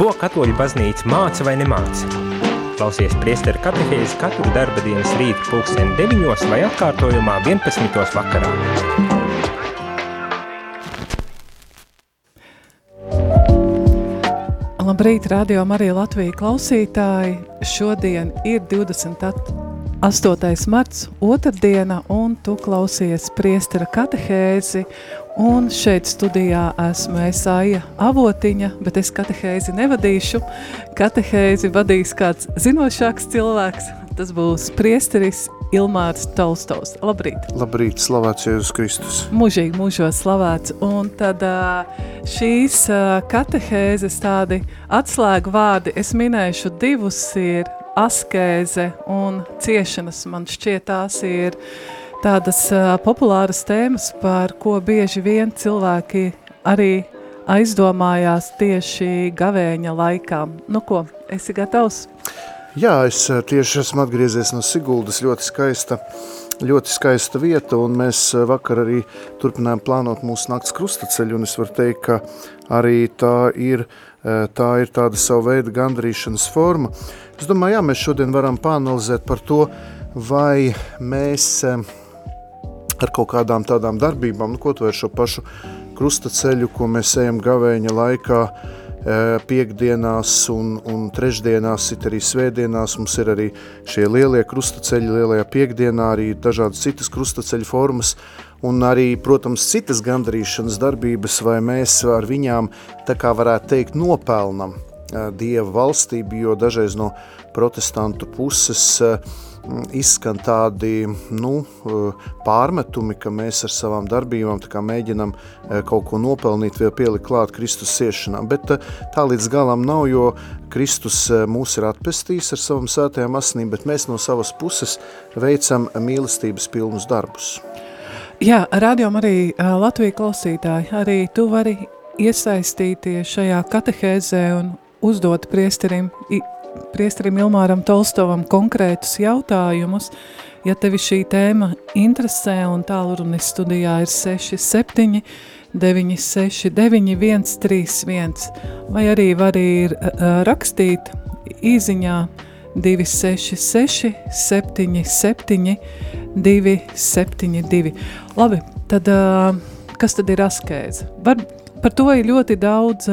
Ko katoļu baznīca māca vai nemāca? Klausies priesteru katehēzi katru darba dienas rītu pulksteni 9 vai atkārtojumā 11. vakarā. Labrīt, radio Marija Latvija klausītāji. Šodien ir 28. 8. marts, otrdiena, un tu klausies priestera katehēzi, un šeit studijā esmu Esaija Avotiņa, bet es katehēzi nevadīšu. Katehēzi vadīs kāds zinošāks cilvēks, tas būs priesteris Ilmārs Tolstovs. Labrīt! Labrīt, slavēts Jēzus Kristus! Mūžīgi mūžos slavēts. Un tad šīs katehēzes tādi atslēgu vārdi, es minēšu divus ir askēze un ciešanas, man šķiet tās ir tādas populāras tēmas, par ko bieži vien cilvēki arī aizdomājās tieši gavēņa laikā. Nu ko, esi gatavs? Jā, es tieši esmu atgriezies no Siguldas, ļoti skaista, ļoti skaista vieta, un mēs vakar arī turpinājām plānot mūsu nakts krustaceļu, un es varu teikt, ka arī tā ir, tā ir tāda savu veidu gandarīšanas forma, Es domāju, jā, mēs šodien varam pāanalizēt par to, vai mēs ar kaut kādām tādām darbībām, nu, ko to ar šo pašu krustaceļu, ko mēs ejam gavēņa laikā, piekdienās un, un trešdienās, it arī svētdienās, mums ir arī šie lielie krustaceļi, lielajā piekdienā, arī dažādas citas krustaceļu formas, un arī, protams, citas gandarīšanas darbības, vai mēs ar viņām, tā kā varētu teikt, nopelnam Dieva valstību, jo dažreiz no protestantu puses izskan tādi nu, pārmetumi, ka mēs ar savām darbībām mēģinam kaut ko nopelnīt, vēl pielikt klāt Kristus ciešanām. Bet tā līdz galam nav, jo Kristus mūs ir atpestījis ar savam sētajām asinīm, bet mēs no savas puses veicam mīlestības pilnus darbus. Jā, rādījām arī Latviju klausītāji, arī tu vari iesaistīties šajā katehēzē un uzdot priesterim, priesterim Ilmāram Tolstovam konkrētus jautājumus, ja tevi šī tēma interesē un tālrunis studijā ir 67 969 131, vai arī var ir uh, rakstīt īziņā 266 77 272. Labi, tad uh, kas tad ir askēze? Var, par to ir ļoti daudz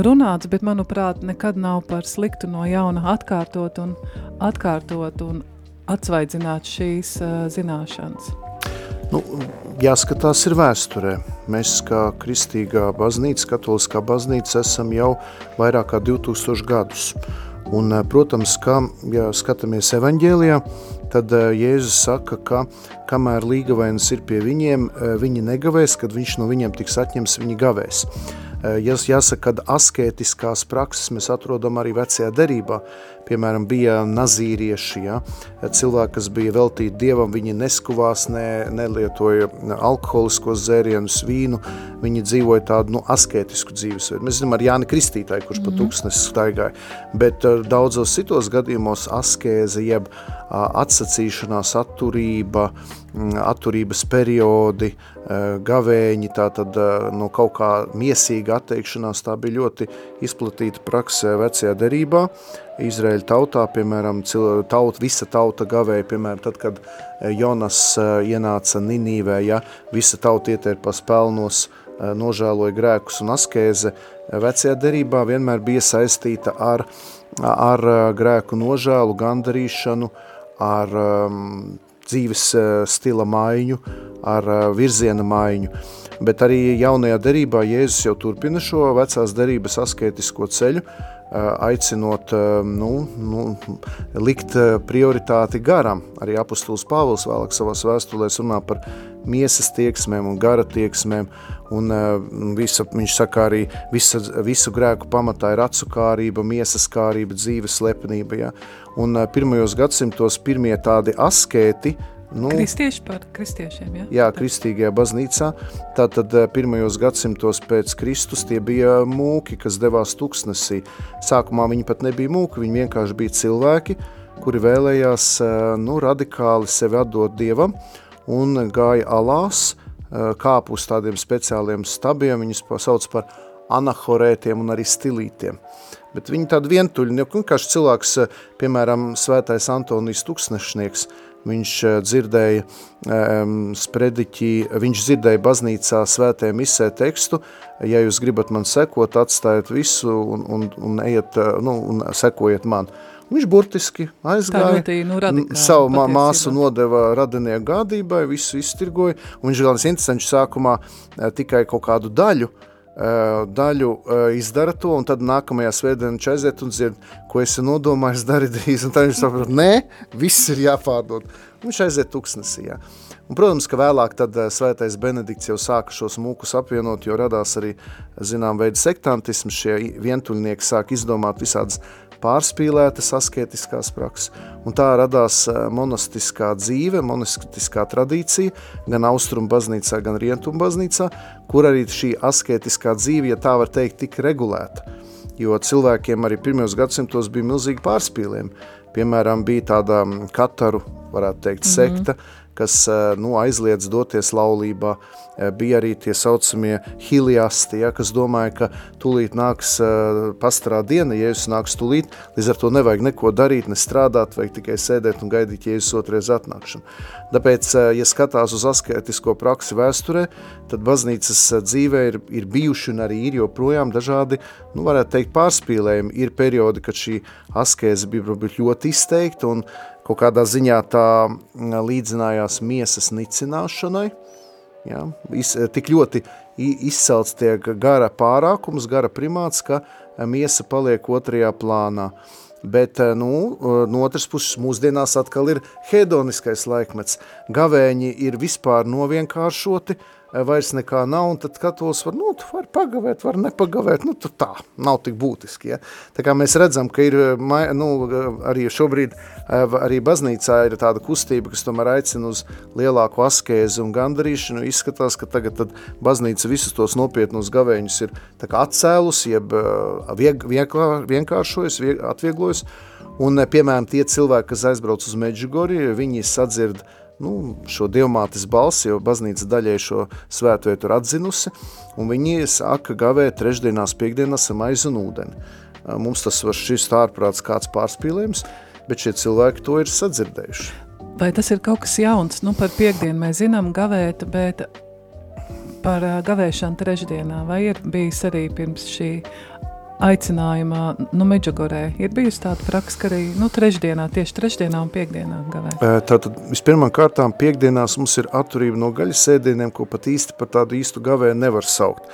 runāts, bet manuprāt, nekad nav par sliktu no jauna atkārtot un atkārtot un atsvaidzināt šīs uh, zināšanas. Nu, jāskatās ir vēsturē. Mēs kā kristīgā baznīca, katoliskā baznīca esam jau vairāk kā 2000 gadus. Un, protams, kā ja skatāmies evaņģēlijā, tad Jēzus saka, ka kamēr līgavainas ir pie viņiem, viņi negavēs, kad viņš no viņiem tiks atņems, viņi gavēs. Eh, jāsaka, ka asketiskās prakses mēs atrodam arī vecajā derībā. Piemēram, bija nazīrieši, ja? cilvēki, kas bija veltīti dievam, viņi neskuvās, ne, nelietoja alkoholiskos dzērienus, vīnu, viņi dzīvoja tādu nu, asketisku dzīvesveidu. Mēs zinām ar Jāni Kristītāju, kurš mm -hmm. pa mhm. tūkstnesi staigāja, bet uh, daudzos citos gadījumos askēze jeb uh, atsacīšanās atturība, atturības periodi, uh, gavēņi, tātad no kaut kā miesīga atteikšanās, tā bija ļoti izplatīta praksē vecajā derībā, Izraēļa tautā, piemēram, taut, visa tauta gavēja, piemēram, tad, kad e, Jonas e, ienāca Ninīvē, ja visa tauta ietērpās pelnos, e, nožēloja grēkus un askēze, vecajā derībā vienmēr bija saistīta ar, ar grēku nožēlu, gandarīšanu, ar um, dzīves stila maiņu, ar virziena maiņu. Bet arī jaunajā derībā Jēzus jau turpina šo vecās derības asketisko ceļu, aicinot nu, nu, likt prioritāti garam. Arī apustulis Pāvils vēlāk savās vēstulēs runā par miesas tieksmēm un gara tieksmēm, un visa, viņš saka arī, visa, visu grēku pamatā ir atsukārība, miesas kārība, dzīves slepenība, ja? un pirmajos gadsimtos pirmie tādi askēti, Nu, Kristieši par kristiešiem, ja? Jā, kristīgajā baznīcā. Tātad eh, pirmajos gadsimtos pēc Kristus tie bija mūki, kas devās tuksnesī. Sākumā viņi pat nebija mūki, viņi vienkārši bija cilvēki, kuri vēlējās eh, nu, radikāli sevi atdot Dievam un gāja alās, eh, kāpu uz tādiem speciāliem stabiem, viņus sauc par anahorētiem un arī stilītiem. Bet viņi tādi vientuļi, jo vienkārši cilvēks, piemēram, svētais Antonijs Tuksnešnieks, viņš dzirdēja um, sprediķi, viņš dzirdēja baznīcā svētē misē tekstu, ja jūs gribat man sekot, atstājiet visu un, un, un, ejiet, nu, un sekojiet man. Viņš burtiski aizgāja, ļoti, nu, radikāli, savu patiesībā. māsu nodeva radinieku gādībai, visu iztirgoja, un viņš galvenais interesants sākumā tikai kaut kādu daļu, daļu izdara to, un tad nākamajā svētdienā viņš aiziet un dzird, ko esi nodomājis darīt tad viņš saprot, nē, viss ir jāpārdod. Viņš aiziet tuksnesī, jā. Un, protams, ka vēlāk tad svētais Benedikts jau sāka šos mūkus apvienot, jo radās arī, zinām, veidu sektantisms, šie vientuļnieki sāk izdomāt visādas pārspīlētas asketiskās prakses. Un tā radās eh, monastiskā dzīve, monastiskā tradīcija, gan austrumu baznīcā, gan rietumu baznīcā, kur arī šī asketiskā dzīve, ja tā var teikt, tika regulēta. Jo cilvēkiem arī pirmajos gadsimtos bija milzīgi pārspīlējumi. Piemēram, bija tāda mm, kataru, varētu teikt, mhm. sekta, mm -hmm kas eh, nu, aizliedz doties laulībā. Eh, bija arī tie saucamie hiliasti, ja, kas domāja, ka tūlīt nāks eh, pastarā diena, Jēzus nāks tūlīt, līdz ar to nevajag neko darīt, ne strādāt, vajag tikai sēdēt un gaidīt Jēzus otrais atnākšanu. Tāpēc, ja skatās uz asketisko praksi vēsturē, tad baznīcas dzīvē ir, ir bijuši un arī ir joprojām dažādi, nu varētu teikt, pārspīlējumi. Ir periodi, kad šī askēze bija ļoti izteikta un kaut kādā ziņā tā mm, līdzinājās miesas nicināšanai. Ja? Iz, tik ļoti izcelts tiek gara pārākums, gara primāts, ka miesa paliek otrajā plānā. Bet nu, no otras puses mūsdienās atkal ir hedoniskais laikmets. Gavēņi ir vispār novienkāršoti, uh, vairs nekā nav, un tad skatos, var, nu, tu vari pagavēt, var nepagavēt, nu, tu tā, nav tik būtiski, ja. Tā kā mēs redzam, ka ir, nu, arī šobrīd, arī baznīcā ir tāda kustība, kas tomēr aicina uz lielāku askēzi un gandarīšanu, izskatās, ka tagad tad baznīca visus tos nopietnos gavēņus ir tā kā atcēlus, jeb vieg, vienkār, vienkāršojas, vieg, atvieglojas, un, piemēram, tie cilvēki, kas aizbrauc uz Medžugori, viņi sadzird uh, nu, šo dievmātes balsi, jo baznīca daļai šo svētvietu ir atzinusi, un viņi saka gavēt trešdienās, piekdienās ar maizi un ūdeni. Mums tas var šis ārprāts kāds pārspīlējums, bet šie cilvēki to ir sadzirdējuši. Vai tas ir kaut kas jauns? Nu, par piekdienu mēs zinām gavēt, bet par gavēšanu trešdienā, vai ir bijis arī pirms šī aicinājumā, nu, Meģagorē ir bijusi tāda praksa, ka arī, nu, trešdienā, tieši trešdienā un piekdienā gavē? Tātad, vispirmām kārtām, piekdienās mums ir atturība no gaļas sēdieniem, ko pat īsti par tādu īstu gavēju nevar saukt.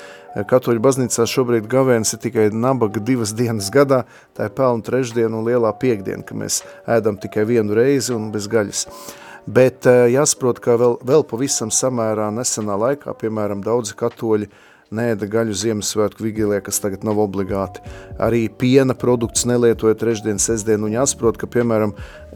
Katoļu baznīcā šobrīd gavēns ir tikai nabaga divas dienas gadā, tā ir pelnu trešdiena un lielā piekdiena, ka mēs ēdam tikai vienu reizi un bez gaļas. Bet jāsaprot, ka vēl, vēl pavisam samērā nesenā laikā, piemēram, daudzi katoļi uh, neēda gaļu Ziemassvētku vigīlijā, kas tagad nav obligāti. Arī piena produkts nelietoja trešdien, sestdien, un jāsaprot, ka, piemēram,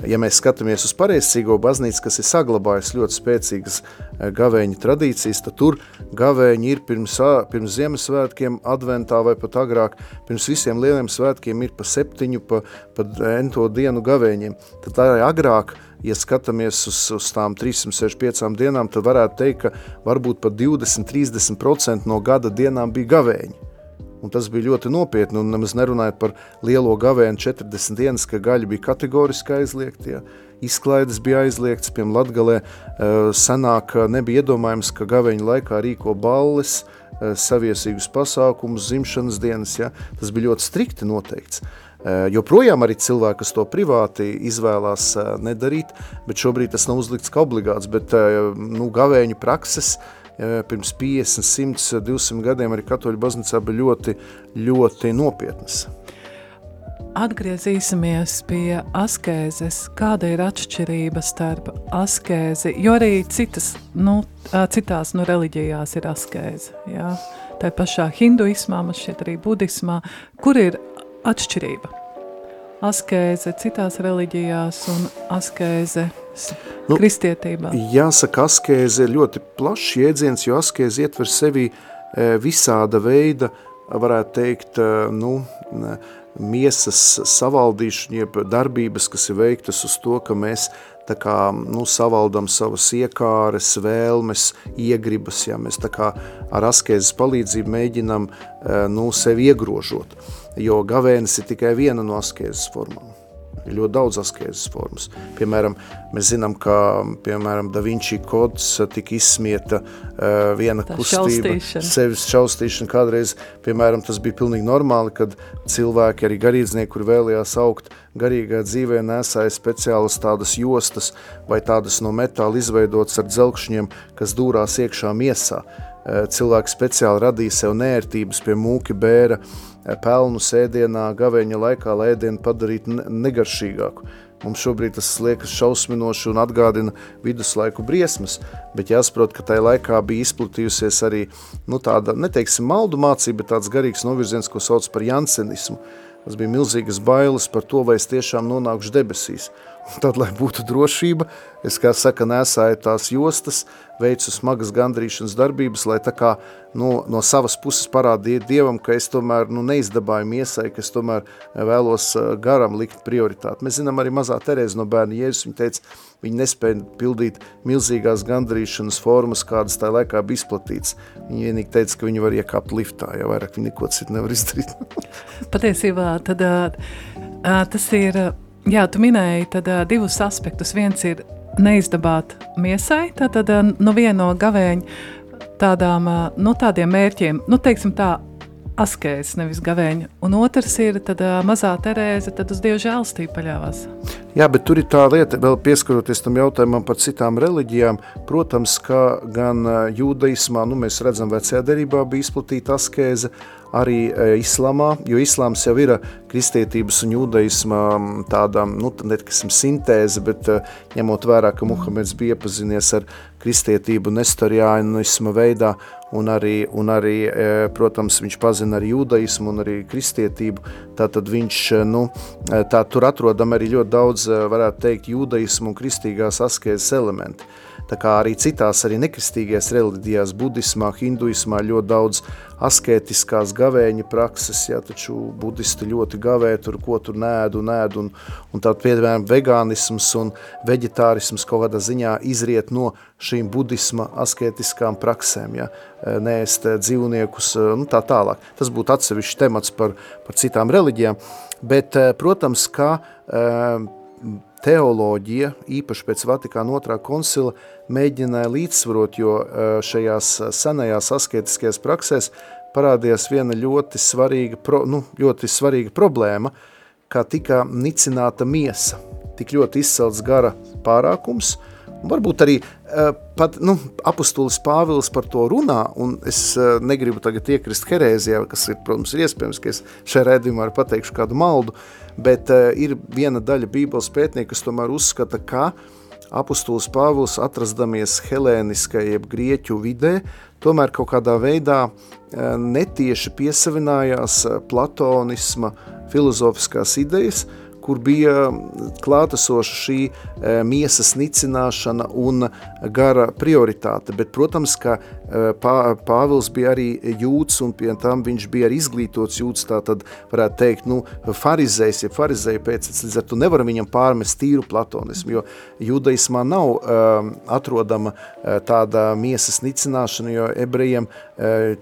ja mēs skatāmies uz pareizcīgo baznīcu, kas ir saglabājis ļoti spēcīgas eh, gavēņa tradīcijas, tad tur gavēņi ir pirms, pirms Ziemassvētkiem, adventā vai pat agrāk, pirms visiem lieliem svētkiem ir pa septiņu, pa, pa ento dienu gavēņiem. Tad tā ir agrāk, ja skatāmies uz, uz tām 365 dienām, tad varētu teikt, ka varbūt pat 20-30% no gada dienām bija gavēņi. Un tas bija ļoti nopietni, un nemaz nerunājot par lielo gavēnu 40 dienas, ka gaļa bija kategoriski aizliegta, ja. izklaides bija aizliegts, piemēram, Latgalē eh, senāk nebija iedomājams, ka gavēņa laikā rīko balles, eh, saviesīgus pasākumus, zimšanas dienas, ja. tas bija ļoti strikti noteikts. Eh, joprojām arī cilvēki, kas to privāti izvēlās eh, nedarīt, bet šobrīd tas nav uzlikts kā obligāts, bet eh, nu, gavēņu prakses pirms 50, 100, 200 gadiem arī katoļu baznīcā bija ļoti, ļoti nopietnas. Atgriezīsimies pie askēzes. Kāda ir atšķirība starp askēzi? Jo arī citas, nu, citās nu, reliģijās ir askēze. Jā? Tā pašā hinduismā, man šķiet arī budismā. Kur ir atšķirība. Askēze citās reliģijās un askēze nu, kristietībā. Jāsaka, askēze ir ļoti plašs jēdziens, jo askēze ietver sevi e, visāda veida, varētu teikt, e, nu, miesas savaldīšana, jeb darbības, kas ir veiktas uz to, ka mēs tā kā nu, savaldam savas iekāres, vēlmes, iegribas, ja mēs tā kā ar askēzes palīdzību mēģinam nu, sevi iegrožot, jo gavēnis ir tikai viena no askēzes formām. Ir ļoti daudz askēzes formas. Piemēram, mēs zinām, ka piemēram, Da Vinci kods tika izsmieta uh, viena Tā kustība, šaustīšana. sevis šaustīšana. Kādreiz, piemēram, tas bija pilnīgi normāli, kad cilvēki, arī garīdznieki, kur vēlējās augt garīgā dzīvē, nesāja speciālas tādas jostas vai tādas no metāla izveidotas ar dzelkšņiem, kas dūrās iekšā miesā. Uh, cilvēki speciāli radīja sev nērtības pie mūki bēra, uh, pelnu sēdienā, gaveņa laikā, lai ēdienu padarītu negaršīgāku. Mums šobrīd tas liekas šausminoši un atgādina viduslaiku briesmas, bet jāsaprot, ka tajā laikā bija izplatījusies arī nu, tāda, neteiksim, maldu mācība, bet tāds garīgs novirziens, ko sauc par jansenismu. Tas bija milzīgas bailes par to, vai es tiešām nonākšu debesīs. Tad, lai būtu drošība, es, kā saka, nesāju tās jostas, veicu smagas gandrīšanas darbības, lai tā kā nu, no savas puses parādītu Dievam, ka es tomēr nu, neizdabāju miesai, ka es tomēr vēlos garam likt prioritāti. Mēs zinām arī mazā Terēza no bērna Jēzus, viņa teica, viņi nespēja pildīt milzīgās gandrīšanas formas, kādas tā laikā bija izplatīts. Viņa vienīgi teica, ka viņi var iekāpt liftā, ja vairāk viņi neko citu nevar izdarīt. Patiesībā tad, uh, tas ir Jā, tu minēji tad, uh, divus aspektus. Viens ir neizdabāt miesai, tātad uh, no viena no gavēņa tādām, uh, nu, tādiem mērķiem, nu, teiksim tā, askēs, nevis gavēņa. Un otrs ir tad, uh, mazā Terēze, tad uz Dievu žēlstību paļāvās. Jā, bet tur ir tā lieta, vēl pieskaroties tam jautājumam par citām reliģijām, protams, ka gan jūdaismā, nu mēs redzam vecajā derībā bija izplatīta askēze, arī islamā, jo islāms jau ir kristietības un jūdaisma tāda, nu, netiksim, sintēze, bet ņemot vērā, ka Muhameds bija iepazinies ar kristietību nestoriānisma veidā, un arī, un arī, protams, viņš pazina arī jūdaismu un arī kristietību, tātad viņš, nu, tā tur atrodam arī ļoti daudz, varētu teikt, jūdaismu un kristīgās askezes elementi. Tā kā arī citās arī nekristīgajās reliģijās, budismā, hinduismā ļoti daudz asketiskās gavēņa prakses, ja taču budisti ļoti gavē tur, ko tur nēd un nēd, un, un tād, piemēram, vegānisms un veģetārisms kaut kādā ziņā izriet no šīm budisma asketiskām praksēm, ja, nēst dzīvniekus, nu tā tālāk. Tas būtu atsevišķs temats par, par citām reliģijām, bet, protams, ka teoloģija, īpaši pēc Vatikāna otrā koncila, mēģināja līdzsvarot, jo šajās senajās asketiskajās praksēs parādījās viena ļoti svarīga, pro, nu, ļoti svarīga problēma, kā tika nicināta miesa, tik ļoti izcelts gara pārākums, Varbūt arī uh, pat nu, apustulis Pāvils par to runā, un es uh, negribu tagad iekrist herēzijā, kas ir, protams, ir iespējams, ka es šajā redzījumā arī pateikšu kādu maldu, bet uh, ir viena daļa bībeles pētnieka, kas tomēr uzskata, ka apustulis Pāvils atrasdamies helēniskā jeb grieķu vidē, tomēr kaut kādā veidā netieši piesavinājās platonisma filozofiskās idejas, kur bija klātesoša šī e, miesas nicināšana un gara prioritāte. Bet, protams, ka e, pā, Pāvils bija arī jūts un pie tam viņš bija arī izglītots jūts, tā tad varētu teikt, nu, farizējs, ja farizēja pēc, līdz ar to nevaram viņam pārmest tīru platonismu, jo judaismā nav uh, atrodama tāda miesas nicināšana, jo ebrejiem uh,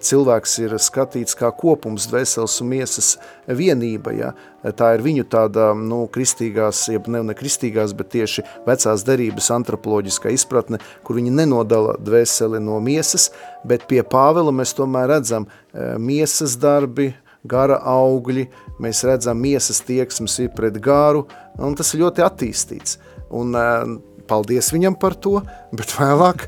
cilvēks ir skatīts kā kopums dvēseles un miesas vienība, ja, tā ir viņu tāda, nu, kristīgās, jeb ne, ne kristīgās, bet tieši vecās derības antropoloģiskā izpratne, kur viņi nenodala dvēseli no miesas, bet pie Pāvela mēs tomēr redzam e, miesas darbi, gara augļi, mēs redzam miesas tieksmes ir pret gāru, un tas ir ļoti attīstīts. Un, e, paldies viņam par to, bet vēlāk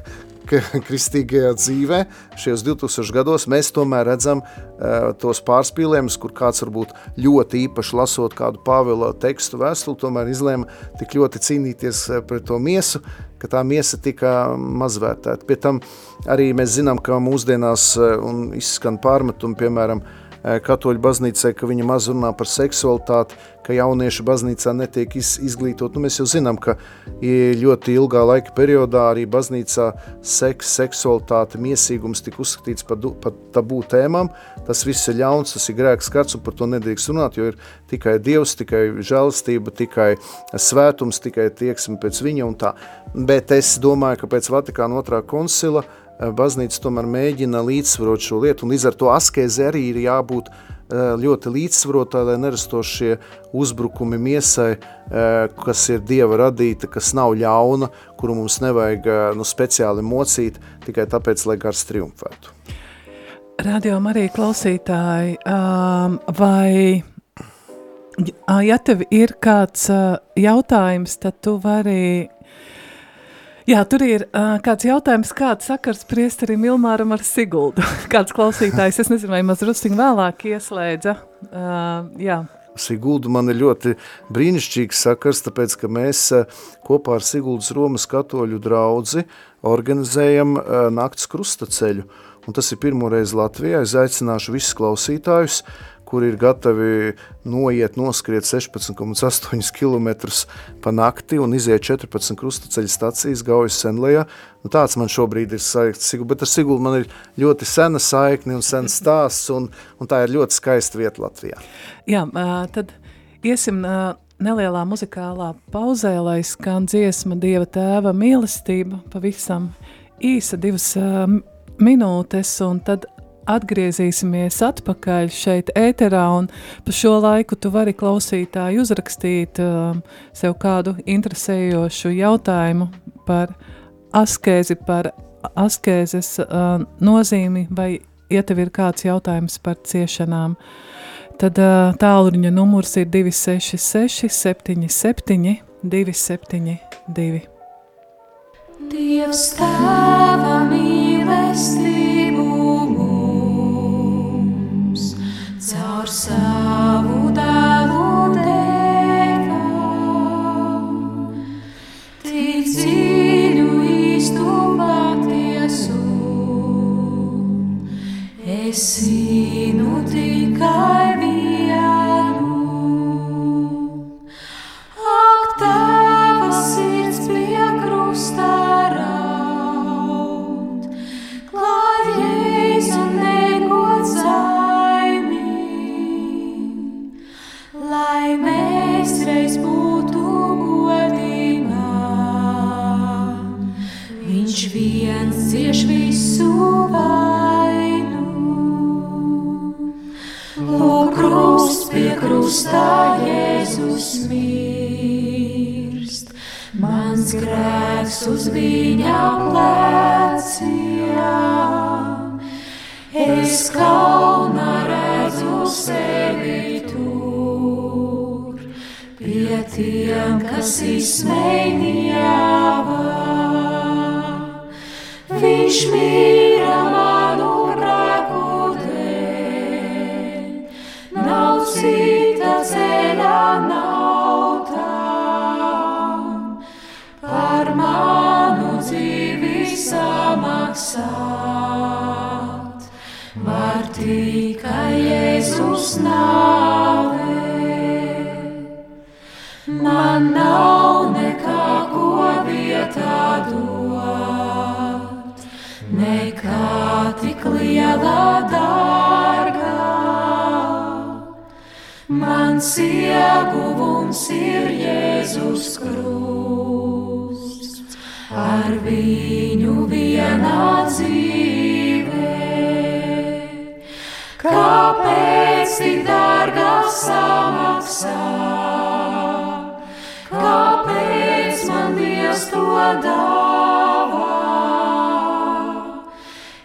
kristīgajā dzīvē, šajos 2000 gados, mēs tomēr redzam uh, tos pārspīlējumus, kur kāds varbūt ļoti īpaši lasot kādu Pāvila tekstu vēstuli, tomēr izlēma tik ļoti cīnīties eh, pret to miesu, ka tā miesa tika mazvērtēta. Pie tam arī mēs zinām, ka mūsdienās uh, un izskan pārmetumi, piemēram, katoļu baznīcai, ka viņa maz runā par seksualitāti, ka jaunieši baznīcā netiek iz, izglītot. Nu, mēs jau zinām, ka ļoti ilgā laika periodā arī baznīcā seks, seksualitāte, miesīgums tika uzskatīts par, par tabū tēmām. Tas viss ir ļauns, tas ir grēks skats un par to nedrīkst runāt, jo ir tikai Dievs, tikai žēlistība, tikai svētums, tikai tieksme pēc viņa un tā. Bet es domāju, ka pēc Vatikāna otrā koncila baznīca tomēr mēģina līdzsvarot šo lietu un līdz ar to askēzi arī ir jābūt Eh, ļoti līdzsvarotā, lai nerastos šie uzbrukumi miesai, eh, kas ir Dieva radīta, kas nav ļauna, kuru mums nevajag eh, nu, speciāli mocīt, tikai tāpēc, lai gars triumfētu. Radio Marija klausītāji, vai ja tev ir kāds jautājums, tad tu vari Jā, tur ir uh, kāds jautājums, kāds sakars priesterim Ilmāram ar Siguldu. kāds klausītājs, es nezinu, vai maz rustiņu vēlāk ieslēdza. Uh, jā. Siguldu man ir ļoti brīnišķīgs sakars, tāpēc, ka mēs kopā ar Siguldas Romas katoļu draudzi organizējam nakts krustaceļu. Un tas ir pirmoreiz Latvijā. Es aicināšu visus klausītājus kuri ir gatavi noiet, noskriet 16,8 km pa nakti un iziet 14 krustaceļa stacijas Gaujas Senlejā. Nu, tāds man šobrīd ir saikts, bet ar Sigulu man ir ļoti sena saikni un sens stāsts, un, un tā ir ļoti skaista vieta Latvijā. Jā, tad iesim nelielā muzikālā pauzē, lai skan dziesma Dieva tēva mīlestība, pavisam īsa divas minūtes, un tad atgriezīsimies atpakaļ šeit ēterā, pa šo laiku tu vari klausītāji uzrakstīt uh, sev kādu interesējošu jautājumu par askēzi, par askēzes uh, nozīmi, vai ja tev ir kāds jautājums par ciešanām, tad uh, tālruņa numurs ir 266 77 272. Dievs tēva mīlestību caur savu dēlu deva. Tik dziļu īstu patiesu, es zinu tikai ar viņu vienā dzīvē. Kāpēc tik dārgā samaksā? kāpēc man Dievs to dāvā?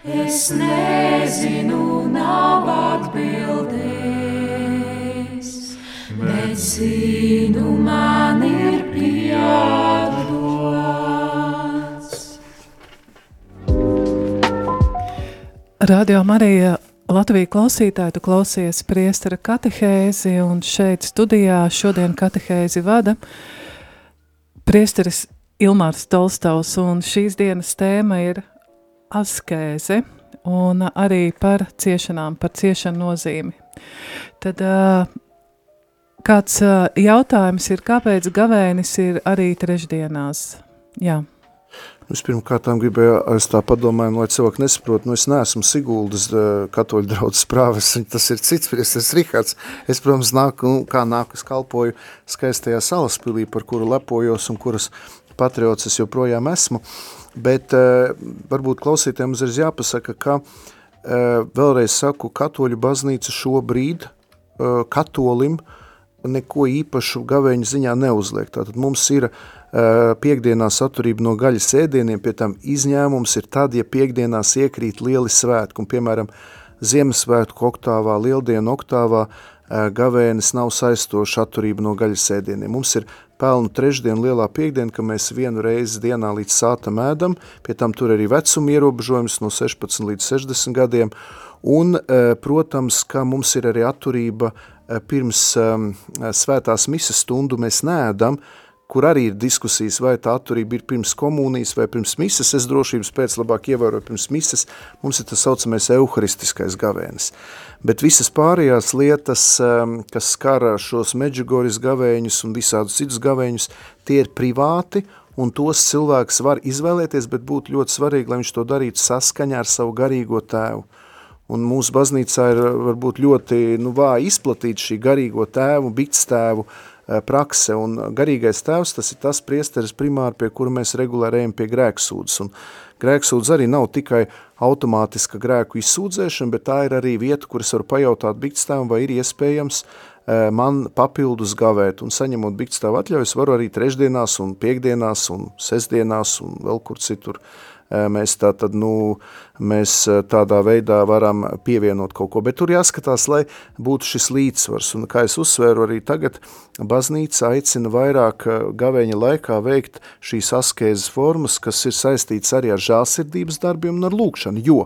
Es nezinu, nav atbildēs, Radio Marija Latvijas klausītāji, tu klausies priestara katehēzi, un šeit studijā šodien katehēzi vada priesteris Ilmārs Tolstovs, un šīs dienas tēma ir askēze, un arī par ciešanām, par ciešanu nozīmi. Tad kāds jautājums ir, kāpēc gavēnis ir arī trešdienās? Jā. Vispirmkārt, gribēju es tā padomāju, lai cilvēki nesaprot, nu es neesmu Siguldas katoļu draudzes prāves, tas ir cits priestas Rihards. Es, protams, nāku, nu, kā nāku, es kalpoju skaistajā salaspilī, par kuru lepojos un kuras patriots es joprojām esmu, bet varbūt klausītājiem ir jāpasaka, ka vēlreiz saku, katoļu baznīca šobrīd katolim neko īpašu gavēņu ziņā neuzliek. Tātad mums ir uh, piekdienās atturība no gaļas ēdieniem, pie tam izņēmums ir tad, ja piekdienās iekrīt lieli svētki, un piemēram Ziemassvētku oktāvā, Lieldienu oktāvā gavēnis nav saistoša atturība no gaļas ēdieniem. Mums ir pelnu trešdiena, lielā piekdiena, ka mēs vienu reizi dienā līdz sātam ēdam, pie tam tur arī vecuma ierobežojums no 16 līdz 60 gadiem, un, protams, ka mums ir arī atturība pirms svētās misas stundu mēs neēdam, kur arī ir diskusijas, vai tā atturība ir pirms komunijas vai pirms mises, es drošības pēc labāk ievēroju pirms mises, mums ir tas saucamais euharistiskais gavēnis. Bet visas pārējās lietas, um, kas skara šos meģigoris gavēņus un visādus citus gavēņus, tie ir privāti, un tos cilvēks var izvēlēties, bet būtu ļoti svarīgi, lai viņš to darītu saskaņā ar savu garīgo tēvu. Un mūsu baznīcā ir varbūt ļoti nu, vāji izplatīta šī garīgo tēvu, bikstēvu tēvu, prakse, un garīgais tēvs, tas ir tas priesteris primāri, pie kura mēs regulāri ejam pie grēksūdzes, un grēksūdze arī nav tikai automātiska grēku izsūdzēšana, bet tā ir arī vieta, kur es varu pajautāt bikstēvam, vai ir iespējams eh, man papildus gavēt, un saņemot bikstēvu atļaujas, varu arī trešdienās un piekdienās un sestdienās un vēl kur citur uh, mēs tā tad, nu, mēs tādā veidā varam pievienot kaut ko, bet tur jāskatās, lai būtu šis līdzsvars, un kā es uzsvēru arī tagad, baznīca aicina vairāk gavēņa laikā veikt šīs askēzes formas, kas ir saistīts arī ar žālsirdības darbiem un ar lūkšanu, jo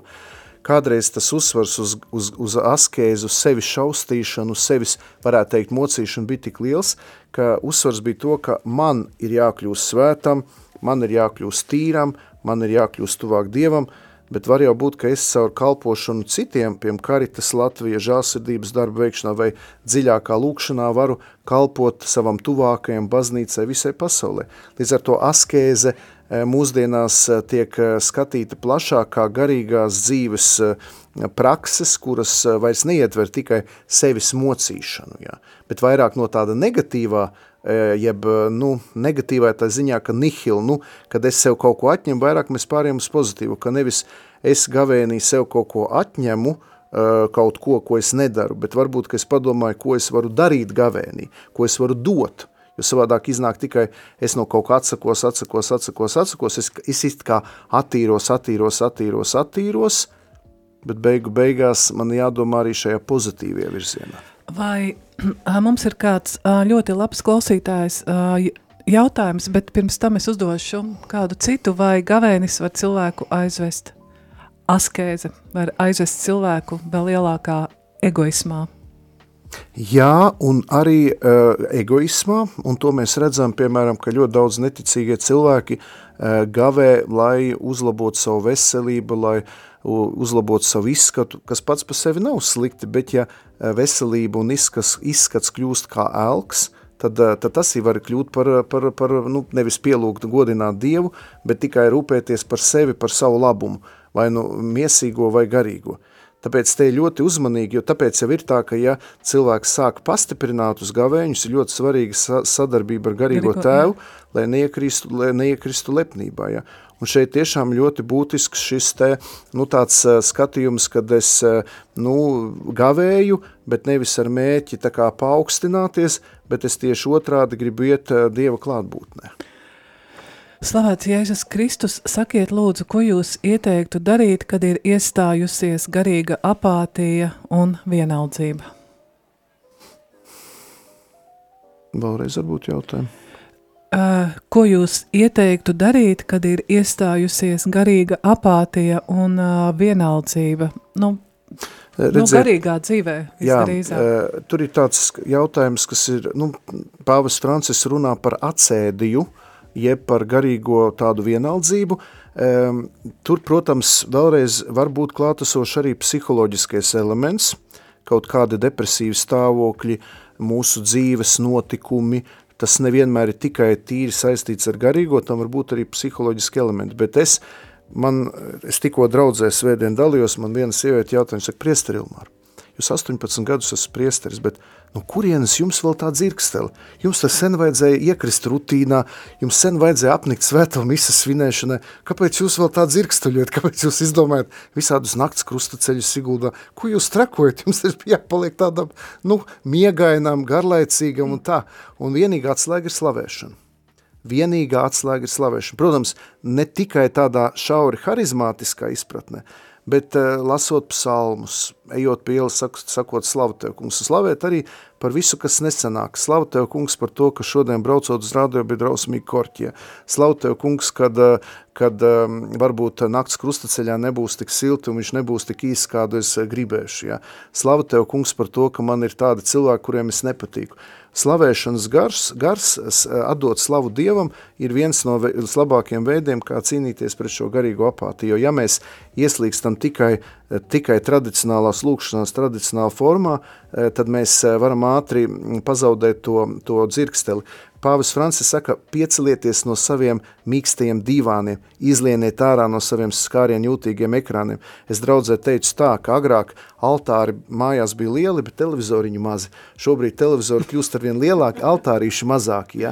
kādreiz tas uzsvars uz, uz, uz askēzi, uz sevis šaustīšanu, uz sevis, varētu teikt, mocīšanu bija tik liels, ka uzsvars bija to, ka man ir jākļūst svētam, man ir jākļūst tīram, man ir jākļūst tuvāk Dievam, bet var jau būt, ka es caur kalpošanu citiem, piem Karitas Latvija žāsirdības darba veikšanā vai dziļākā lūkšanā varu kalpot savam tuvākajam baznīcai visai pasaulē. Līdz ar to askēze e, mūsdienās e, tiek e, skatīta plašāk kā garīgās dzīves prakses, kuras vairs neietver tikai sevis mocīšanu, jā, bet vairāk no tāda negatīvā uh, jeb nu, negatīvā tā ziņā, ka nihil, nu, kad es sev kaut ko atņemu, vairāk mēs pārējām uz pozitīvu, ka nevis es gavēnī sev kaut ko atņemu, e, kaut ko, ko es nedaru, bet varbūt, ka es padomāju, ko es varu darīt gavēnī, ko es varu dot, jo savādāk iznāk tikai es no kaut kā atsakos, atsakos, atsakos, atsakos, es, es it kā attīros, attīros, attīros, attīros, bet beigu beigās man jādomā arī šajā pozitīvajā virzienā. Vai mums ir kāds ļoti labs klausītājs jautājums, bet pirms tam es uzdošu kādu citu, vai gavēnis var cilvēku aizvest askēze, var aizvest cilvēku vēl lielākā egoismā? Jā, un arī uh, egoismā, un to mēs redzam, piemēram, ka ļoti daudz neticīgie cilvēki uh, gavē, lai uzlabotu savu veselību, lai uh, uzlabot savu izskatu, kas pats par sevi nav slikti, bet ja e, veselība un izskats, izskats kļūst kā elks, tad, e, tad tas ir var kļūt par, par, par nu, nevis pielūgt godināt Dievu, bet tikai rūpēties par sevi, par savu labumu, vai nu miesīgo vai garīgo. Tāpēc te ir ļoti uzmanīgi, jo tāpēc jau ir tā, ka ja cilvēks sāk pastiprināt uz gavēņus, ir ļoti svarīga sadarbība ar garīgo, garīgo tēvu, jā. lai neiekristu, lai neiekristu lepnībā. Ja? Un šeit tiešām ļoti būtisks šis te, nu, tāds uh, skatījums, kad es uh, nu, gavēju, bet nevis ar mēķi tā kā paaugstināties, bet es tieši otrādi gribu iet uh, Dieva klātbūtnē. Slavēts Jēzus Kristus, sakiet lūdzu, ko jūs ieteiktu darīt, kad ir iestājusies garīga apātija un vienaldzība? Vēlreiz varbūt jautājumu. Uh, ko jūs ieteiktu darīt, kad ir iestājusies garīga apātija un uh, vienaldzība? Nu, Redziet, nu, garīgā dzīvē jā, uh, tur ir tāds jautājums, kas ir, nu, Pāvis Francis runā par atsēdiju, jeb par garīgo tādu vienaldzību. Tur, protams, vēlreiz var būt klātesoši arī psiholoģiskais elements, kaut kādi depresīvi stāvokļi, mūsu dzīves notikumi, tas nevienmēr ir tikai tīri saistīts ar garīgo, tam var būt arī psiholoģiski elementi, bet es, man, es tikko draudzē svētdien dalījos, man viena sieviete jautājums, saka, priesteri Ilmār, jūs 18 gadus esat priesteris, bet No kurienes jums vēl tā dzirkstele? Jums tas sen vajadzēja iekrist rutīnā, jums sen vajadzēja apnikt svēto misas svinēšanai. Kāpēc jūs vēl tā dzirksteļot? Kāpēc jūs izdomājat visādus nakts krustaceļus Siguldā? Ko jūs trakojat? Jums tas bija jāpaliek tādam, nu, miegainām, garlaicīgam un tā. Un vienīgā atslēga ir slavēšana. Vienīgā atslēga ir slavēšana. Protams, ne tikai tādā šauri harizmātiskā izpratnē, bet uh, lasot psalmus, ejot pie ielas, sak, sakot slavu Tev, kungs, slavēt arī par visu, kas nesanāk. Slavu Tev, kungs, par to, ka šodien braucot uz radio bija drausmīgi korķie. Slavu Tev, kungs, kad, eh, kad um, varbūt nakts krustaceļā nebūs tik silti un viņš nebūs tik īs, kādu es gribēšu. Ja? Slavu Tev, kungs, par to, ka man ir tādi cilvēki, kuriem es nepatīku. Slavēšanas gars, gars atdot slavu Dievam, ir viens no labākajiem veidiem, kā cīnīties pret šo garīgo apātiju. Jo ja mēs ieslīgstam tikai, tikai tradicionālās lūkšanās, tradicionālā formā, tad mēs varam ātri pazaudēt to, to dzirksteli. Pāvis Francis saka, piecelieties no saviem mīkstajiem divāniem, izlieniet ārā no saviem skārien jūtīgiem ekrāniem. Es draudzē teicu tā, ka agrāk altāri mājās bija lieli, bet televizoriņu mazi. Šobrīd televizori kļūst ar vien lielāki, altārīši mazāki. Ja?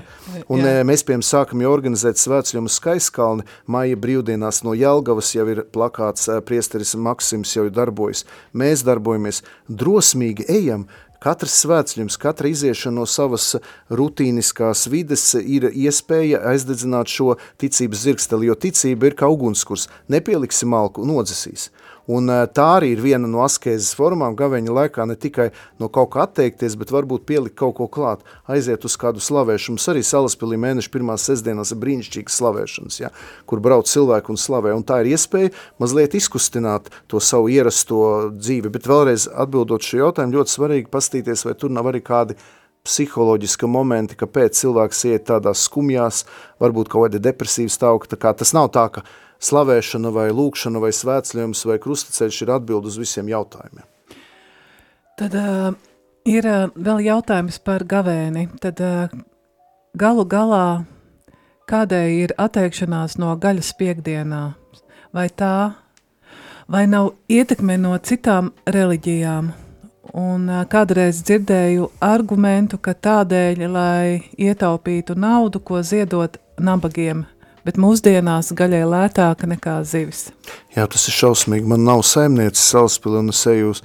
Un Jā. mēs, piemēram, sākam jau organizēt svētceļumu skaiskalni, maija brīvdienās no Jelgavas jau ir plakāts, priesteris Maksims jau darbojas. Mēs darbojamies, drosmīgi ejam, Katrs svētceļums, katra iziešana no savas rutīniskās vides ir iespēja aizdedzināt šo ticības zirgsteli, jo ticība ir kā ugunskurs. Nepieliksim malku, nodzesīs. Un tā arī ir viena no askēzes formām gaveņa laikā ne tikai no kaut kā atteikties, bet varbūt pielikt kaut ko klāt, aiziet uz kādu slavēšanu. Mums arī salaspilī mēneša pirmās sestdienās ir brīnišķīgas slavēšanas, ja, kur brauc cilvēki un slavē. Un tā ir iespēja mazliet izkustināt to savu ierasto dzīvi. Bet vēlreiz atbildot šo jautājumu, ļoti svarīgi pastīties, vai tur nav arī kādi psiholoģiska momenti, kāpēc cilvēks iet tādās skumjās, varbūt kaut kādi depresīvi stāvokļi. Tas nav tā, ka slavēšana vai lūkšana vai svētceļojums vai krustaceļš ir atbild uz visiem jautājumiem. Tad uh, ir uh, vēl jautājums par gavēni. Tad uh, galu galā kādēļ ir atteikšanās no gaļas piekdienā? Vai tā, vai nav ietekme no citām reliģijām? Un kādreiz dzirdēju argumentu, ka tādēļ, lai ietaupītu naudu, ko ziedot nabagiem – bet mūsdienās gaļai lētāka nekā zivis. Jā, tas ir šausmīgi. Man nav saimnieces salaspili un es eju uz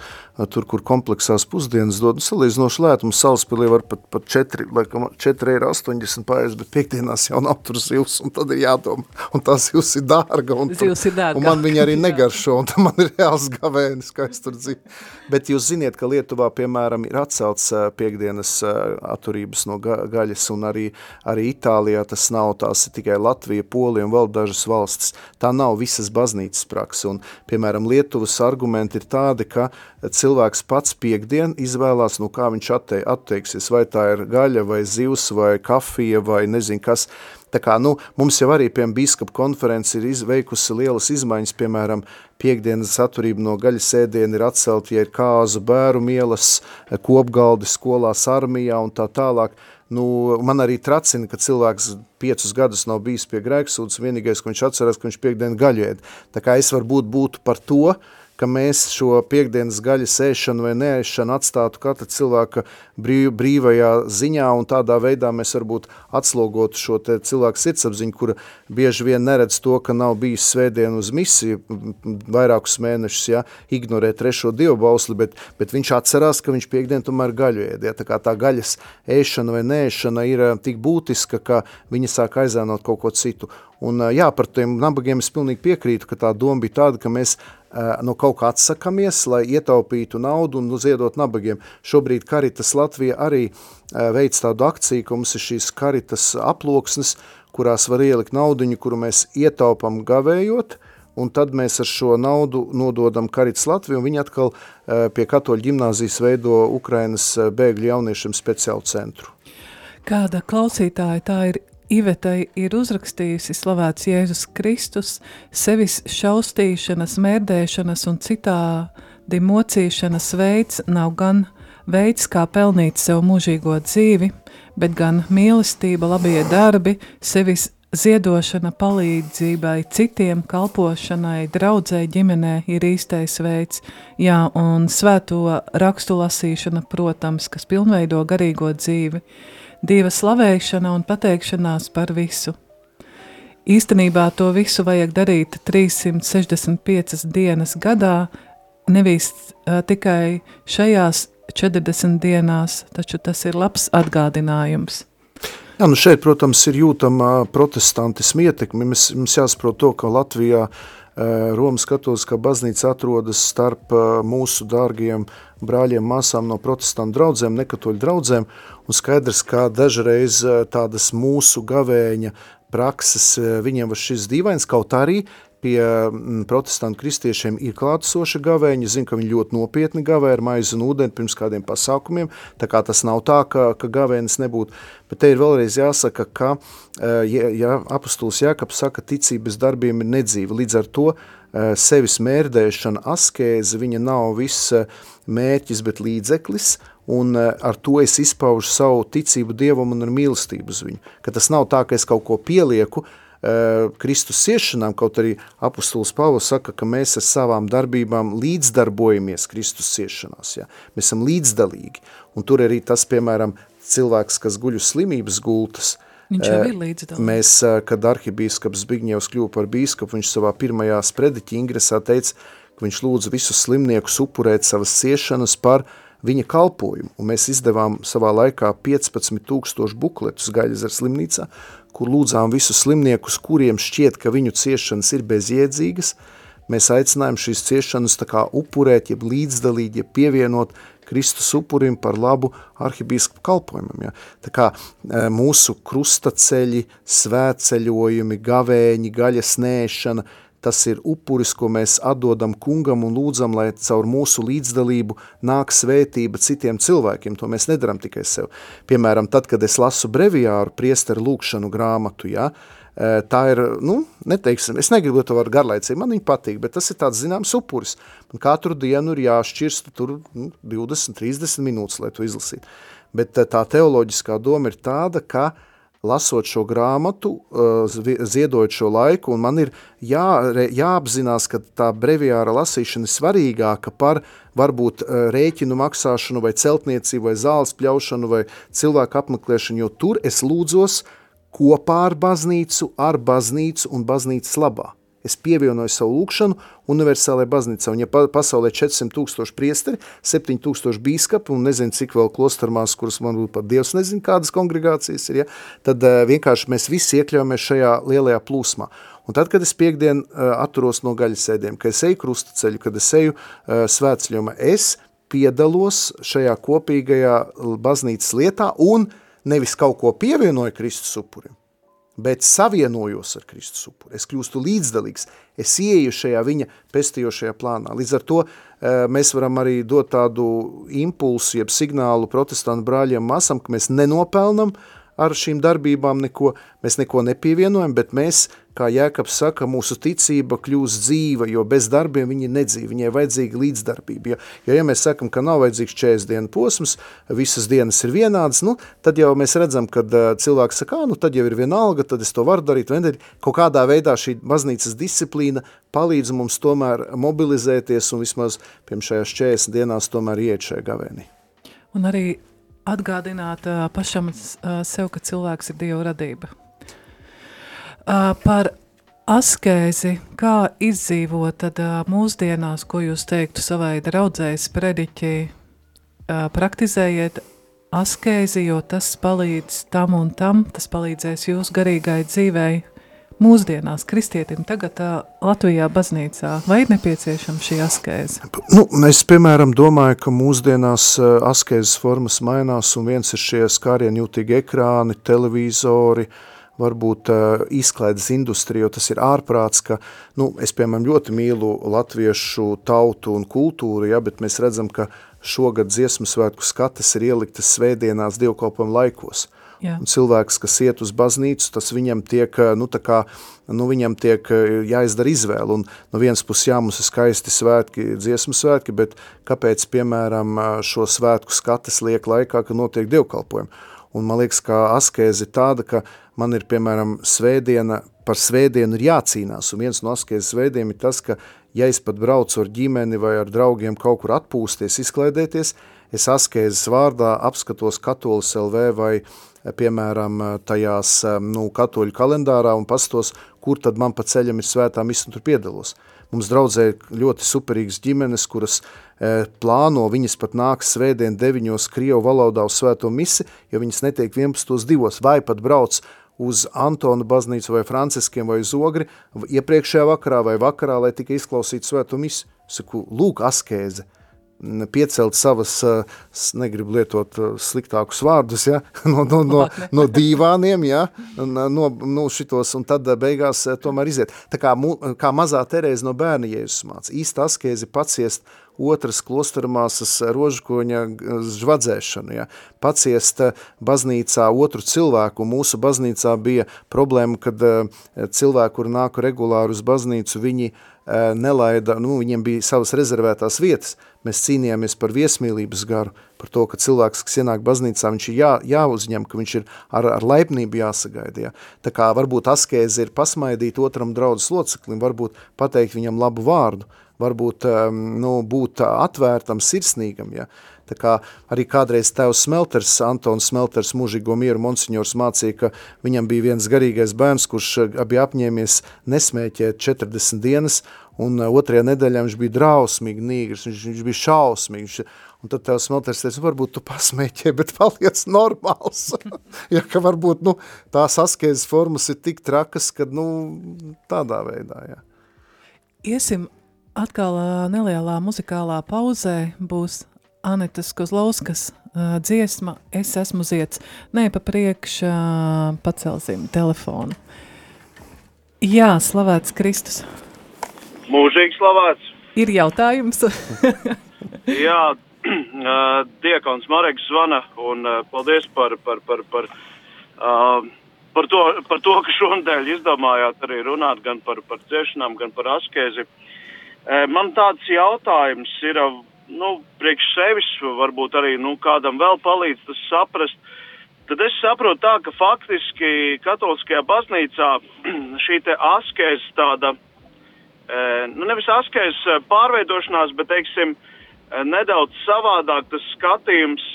tur, kur kompleksās pusdienas dod, salīdzinoši lēt, mums salaspilī var pat, pat 4, laikam 4 eiro 80 pārējais, bet piekdienās jau nav tur zivs, un tad ir jādomā, un tā zivs ir dārga, un, zivs ir dārga. un man viņa arī negaršo, un man ir reāls gavēnis, kā es tur dzīvu. Bet jūs ziniet, ka Lietuvā, piemēram, ir atcelts piekdienas atturības no ga gaļas, un arī, arī Itālijā tas nav, tās ir tikai Latvija, Polija un vēl dažas valstis. Tā nav visas baznīcas praksa, un, piemēram, Lietuvas argumenti ir tādi, ka cilvēks pats piekdien izvēlās, nu kā viņš attei, atteiksies, vai tā ir gaļa, vai zivs, vai kafija, vai nezinu kas. Tā kā, nu, mums jau arī, piemēram, bīskapa konferences ir izveikusi lielas izmaiņas, piemēram, piekdienas atturība no gaļas ēdiena ir atcelt, ja ir kāzu bēru mielas, kopgaldi skolās armijā un tā tālāk. Nu, man arī tracina, ka cilvēks piecus gadus nav bijis pie grēksūdas, vienīgais, ko viņš atceras, ka viņš piekdienu gaļu ēd. Tā kā es varbūt būtu par to, uh, ka mēs šo piekdienas gaļas ēšanu vai neēšanu atstātu katra cilvēka brīv, brīvajā ziņā, un tādā veidā mēs varbūt atslogotu šo cilvēku sirdsapziņu, kura bieži vien neredz to, ka nav bijis svētdien uz misiju vairākus mēnešus, ja, ignorē trešo dievu bausli, bet, bet viņš atcerās, ka viņš piekdien tomēr gaļu ēd. Ja, tā kā tā gaļas ēšana vai neēšana ir eh, tik būtiska, ka viņa sāk aizēnot kaut ko citu. Un, eh, jā, par tiem nabagiem es pilnīgi piekrītu, ka tā doma bija tāda, ka mēs no kaut kā atsakamies, lai ietaupītu naudu un ziedot nabagiem. Šobrīd Karitas Latvija arī uh, veic tādu akciju, ka mums ir šīs Karitas aploksnes, kurās var ielikt naudiņu, kuru mēs ietaupam gavējot, un tad mēs ar šo naudu nododam Karitas Latviju, un viņi atkal uh, pie katoļu ģimnāzijas veido Ukrainas bēgļu jauniešiem speciālu centru. Kāda klausītāja tā ir Ivetai ir uzrakstījusi slavēts Jēzus Kristus, sevis šaustīšanas, mērdēšanas un citā dimocīšanas veids nav gan veids, kā pelnīt sev mūžīgo dzīvi, bet gan mīlestība, labie darbi, sevis Ziedošana palīdzībai citiem, kalpošanai, draudzēji ģimenē ir īstais veids, jā, un svēto rakstu lasīšana, protams, kas pilnveido garīgo dzīvi, Dieva slavēšana un pateikšanās par visu. Īstenībā to visu vajag darīt 365 dienas gadā, nevis uh, tikai šajās 40 dienās, taču tas ir labs atgādinājums. Jā, nu šeit, protams, ir jūtama protestantisma ietekme. Mums, mums jāsaprot to, ka Latvijā Romas katoliskā baznīca atrodas starp mūsu dārgiem brāļiem, māsām no protestantu draudzēm, nekatoļu draudzēm, un skaidrs, ka dažreiz tādas mūsu gavēņa prakses viņiem var šis dīvains, kaut arī pie mm, protestantu kristiešiem ir klātesoša gavēņa. Zinu, ka viņi ļoti nopietni gavē ar maizi un ūdeni pirms kādiem pasākumiem, tā kā tas nav tā, ka, ka gavēnis nebūtu. Bet te ir vēlreiz jāsaka, ka e, ja, ja apustulis Jākaps saka, ticības darbiem ir nedzīva, līdz ar to sevis mērdēšana, askēze, viņa nav viss mērķis, bet līdzeklis, un ar to es izpaužu savu ticību Dievam un ar mīlestību uz viņu. Ka tas nav tā, ka es kaut ko pielieku, uh, Eh, Kristus ciešanām, kaut arī apustulis Pāvils saka, ka mēs ar savām darbībām līdzdarbojamies Kristus ciešanās. Ja? Mēs esam līdzdalīgi. Un tur arī tas, piemēram, cilvēks, kas guļ uz slimības gultas, Viņš jau eh, ir līdzdalīgs. Mēs, eh, kad arhibīskaps Zbigņevs kļuva par bīskapu, viņš savā pirmajā sprediķi ingresā teica, ka viņš lūdza visus slimniekus upurēt savas ciešanas par viņa kalpojumu. Un mēs izdevām savā laikā 15 tūkstošu bukletus Gaļas slimnīcā, kur lūdzām visus slimniekus, kuriem šķiet, ka viņu ciešanas ir bezjēdzīgas, mēs aicinājām šīs ciešanas upurēt, jeb līdzdalīt, jeb pievienot Kristus upurim par labu arhibīskapu kalpojumam. Ja? Tā kā e, mūsu krustaceļi, svētceļojumi, gavēņi, gaļas nēšana – Tas ir upuris, ko mēs atdodam kungam un lūdzam, lai caur mūsu līdzdalību nāk svētība citiem cilvēkiem. To mēs nedaram tikai sev. Piemēram, tad, kad es lasu breviāru priesteru lūkšanu grāmatu, ja, e, tā ir, nu, neteiksim, es negribu to ar garlaicību, man viņa patīk, bet tas ir tāds zināms upuris. Man katru dienu ir jāšķirsta tur nu, 20, 30 minūtes, lai to izlasītu. Bet e, tā teoloģiskā doma ir tāda, ka uh, lasot šo grāmatu, uh, ziedojot šo laiku, un man ir jā, jāapzinās, ka tā breviāra lasīšana ir svarīgāka par varbūt uh, rēķinu maksāšanu vai celtniecību vai zāles pļaušanu vai cilvēku apmeklēšanu, jo tur es lūdzos kopā ar baznīcu, ar baznīcu un baznīcas labā. Es pievienoju savu lūkšanu universālajai baznīcā, un ja pasaulē 400 tūkstoši priesteri, 7 tūkstoši bīskapi un nezinu, cik vēl klostarmās, kuras man būtu pat Dievs nezinu, kādas kongregācijas ir, ja, tad uh, vienkārši mēs visi iekļaujamies šajā lielajā plūsmā. Un tad, kad es piekdien uh, atturos no gaļasēdiem, kad es eju krustaceļu, kad es eju uh, svētceļojumā, es piedalos šajā kopīgajā baznīcas lietā un nevis kaut ko pievienoju Kristus upurim, bet savienojos ar Kristus upuri. Es kļūstu līdzdalīgs, es ieeju šajā viņa pestījošajā plānā. Līdz ar to eh, mēs varam arī dot tādu impulsu, jeb signālu protestantu brāļiem masam, ka mēs nenopelnam ar šīm darbībām neko, mēs neko nepievienojam, bet mēs kā Jēkabs saka, mūsu ticība kļūst dzīva, jo bez darbiem viņa nedzīva, viņai vajadzīga līdzdarbība. Jo, jo ja mēs sakam, ka nav vajadzīgs 40 dienu posms, visas dienas ir vienādas, nu, tad jau mēs redzam, kad cilvēks saka, nu, tad jau ir vienalga, tad es to varu darīt, nedarīt. Kaut kādā veidā šī baznīcas disciplīna palīdz mums tomēr mobilizēties un vismaz pirms šajās 40 dienās tomēr iet šajā gavēnī. Un arī atgādināt pašam sev, ka cilvēks ir Dieva radība par askēzi, kā izdzīvot tad mūsdienās, ko jūs teiktu savai draudzējas prediķī, praktizējiet askēzi, jo tas palīdz tam un tam, tas palīdzēs jūsu garīgai dzīvei mūsdienās kristietim tagad uh, Latvijā baznīcā, vai ir nepieciešama šī askēze? Nu, es, piemēram, domāju, ka mūsdienās uh, askēzes formas mainās, un viens ir šie skārienjūtīgi ekrāni, televīzori, uh, varbūt uh, izklaides industrija, jo tas ir ārprāts, ka, nu, es, piemēram, ļoti mīlu latviešu tautu un kultūru, ja, bet mēs redzam, ka šogad dziesmu svētku skatas ir ieliktas svētdienās dievkalpam laikos. Jā. Un cilvēks, kas iet uz baznīcu, tas viņam tiek, nu, tā kā, nu, viņam tiek jāizdara izvēle. Un no vienas puses, jā, mums ir skaisti svētki, dziesmu svētki, bet kāpēc, piemēram, šo svētku skates liek laikā, kad notiek dievkalpojumi? Un man liekas, ka askēze ir tāda, ka man ir, piemēram, svētdiena, par svētdienu ir jācīnās. Un viens no askēzes veidiem ir tas, ka, ja es pat braucu ar ģimeni vai ar draugiem kaut kur atpūsties, izklaidēties, es askēzes vārdā apskatos katolis LV vai piemēram, tajās nu, katoļu kalendārā un pastos, kur tad man pa ceļam ir svētā misa un tur piedalos. Mums draudzē ļoti superīgas ģimenes, kuras e, plāno, viņas pat nāks svētdien deviņos Krievu valodā uz svēto misi, jo viņas netiek 11. divos, vai pat brauc uz Antonu baznīcu vai Franciskiem vai uz Ogri iepriekšējā vakarā vai vakarā, lai tikai izklausītu svēto misi. Saku, lūk, askēze – piecelt savas, negribu lietot sliktākus vārdus, ja, no, no, no, no dīvāniem, ja, no, no šitos, un tad beigās tomēr iziet. Tā kā, kā mazā Terēza no bērna Jēzus māca, īsti askēzi paciest otras klostermāsas rožkoņa žvadzēšanu, ja, paciest baznīcā otru cilvēku, mūsu baznīcā bija problēma, kad cilvēki, kuri nāku regulāri uz baznīcu, viņi uh, nelaida, nu, viņiem bija savas rezervētās vietas. Mēs cīnījāmies par viesmīlības garu, par to, ka cilvēks, kas ienāk baznīcā, viņš ir jā, jāuzņem, ka viņš ir ar, ar laipnību jāsagaida. Jā. Tā kā varbūt askēze ir pasmaidīt otram draudzes loceklim, varbūt pateikt viņam labu vārdu, varbūt nu, būt atvērtam, sirsnīgam. Ja. Tā kā arī kādreiz tēvs Smelters, Antons Smelters, mūžīgo mieru monsignors mācīja, ka viņam bija viens garīgais bērns, kurš bija apņēmies nesmēķēt 40 dienas, un otrajā nedēļā viņš bija drausmīgi nīgrs, viņš, viņš bija šausmīgs, Un tad tev smelters teica, varbūt tu pasmēķē, bet paliec normāls. ja, ka varbūt nu, tās askēzes formas ir tik trakas, ka nu, tādā veidā, jā. Iesim atkal nelielā muzikālā pauzē, būs Anetas Kozlauskas uh, dziesma Es esmu ziets. Nē, pa priekš uh, pacelsim telefonu. Jā, slavēts Kristus. Mūžīgi slavēts. Ir jautājums? Jā, Diekons Mareks zvana un uh, paldies par, par, par, par, uh, par, to, par to, ka šonadēļ izdomājāt arī runāt gan par, par ciešanām, gan par askēzi. Uh, man tāds jautājums ir, uh, nu, priekš sevis, varbūt arī nu, kādam vēl palīdz tas saprast. Tad es saprotu tā, ka faktiski katoliskajā baznīcā šī te askēs tāda, e, nu nevis askēs e, pārveidošanās, bet, teiksim, e, nedaudz savādāk tas skatījums,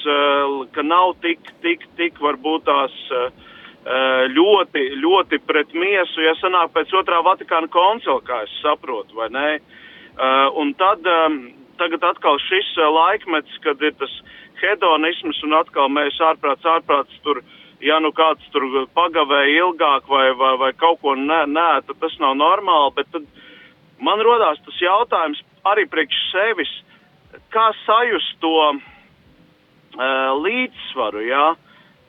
ka nav tik, tik, tik varbūt tās ļoti, ļoti pret miesu, ja sanāk pēc otrā Vatikāna koncila, kā es saprotu, vai ne? Un tad tagad atkal šis eh, laikmets, kad ir tas hedonisms un atkal mēs ārprāts, ārprāts tur, ja nu kāds tur pagavēja ilgāk vai, vai, vai kaut ko nē, nē, tad tas nav normāli, bet tad man rodās tas jautājums arī priekš sevis, kā sajust to uh, līdzsvaru, jā.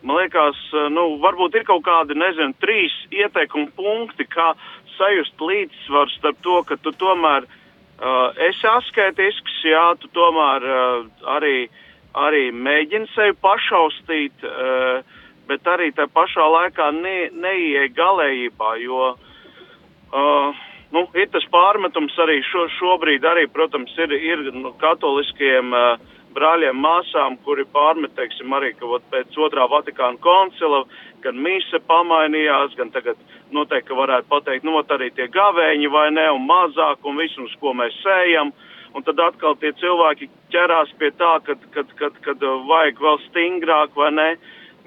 Man liekas, uh, nu, varbūt ir kaut kādi, nezinu, trīs ieteikumu punkti, kā sajust līdzsvaru starp to, ka tu tomēr Uh, esi asketisks, jā, tu tomēr uh, arī, arī mēģini sevi pašaustīt, uh, bet arī tā pašā laikā ne, neieej galējībā, jo uh, nu, ir tas pārmetums arī šo, šobrīd, arī, protams, ir, ir nu, katoliskiem uh, brāļiem, māsām, kuri pārmet, teiksim, arī, ka ot, pēc otrā Vatikāna koncila gan mise pamainījās, gan tagad noteikti varētu pateikt, nu, arī tie gavēņi vai ne, un mazāk, un visu, uz ko mēs sējam. Un tad atkal tie cilvēki ķerās pie tā, kad, kad, kad, kad uh, vajag vēl stingrāk vai ne.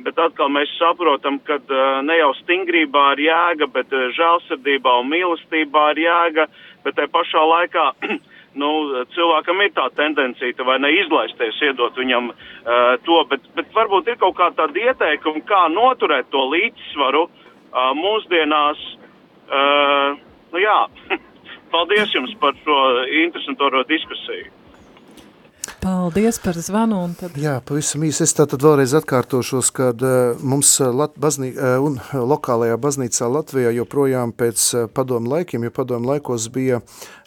Bet atkal mēs saprotam, ka uh, ne jau stingrībā ir jēga, bet uh, žēlsirdībā un mīlestībā ir jēga, bet te pašā laikā nu, cilvēkam ir tā tendencija, vai ne izlaisties, iedot viņam uh, to, bet, bet varbūt ir kaut kā tāda ieteikuma, kā noturēt to līdzsvaru uh, mūsdienās. Uh, nu, jā, paldies jums par šo interesanto diskusiju. Paldies par zvanu. Tad... Jā, pavisam īsi es tātad vēlreiz atkārtošos, kad uh, mums Lat baznī, uh, un lokālajā baznīcā Latvijā joprojām pēc uh, padomu laikiem, jo padomu laikos bija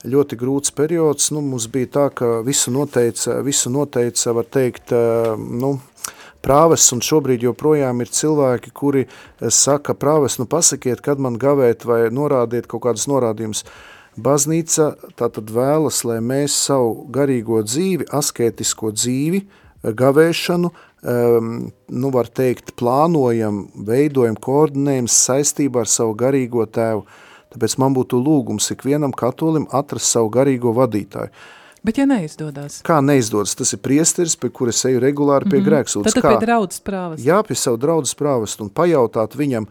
ļoti grūts periods, nu, mums bija tā, ka visu noteica, visu noteica var teikt, uh, nu, prāves, un šobrīd joprojām ir cilvēki, kuri saka, prāves, nu pasakiet, kad man gavēt vai norādiet kaut kādus norādījumus. Baznīca tātad vēlas, lai mēs savu garīgo dzīvi, asketisko dzīvi, gavēšanu, um, nu var teikt, plānojam, veidojam, koordinējam saistībā ar savu garīgo tēvu. Tāpēc man būtu lūgums ikvienam katolim atrast savu garīgo vadītāju. Bet ja neizdodas? Kā neizdodas? Tas ir priesteris, pie kura es eju regulāri pie mm -hmm. grēksūdas. Tad pie draudzes prāvas. Jā, pie savu draudzes prāvas un pajautāt viņam,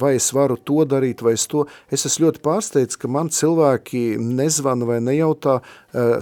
vai es varu to darīt, vai es to. Es esmu ļoti pārsteigts, ka man cilvēki nezvana vai nejautā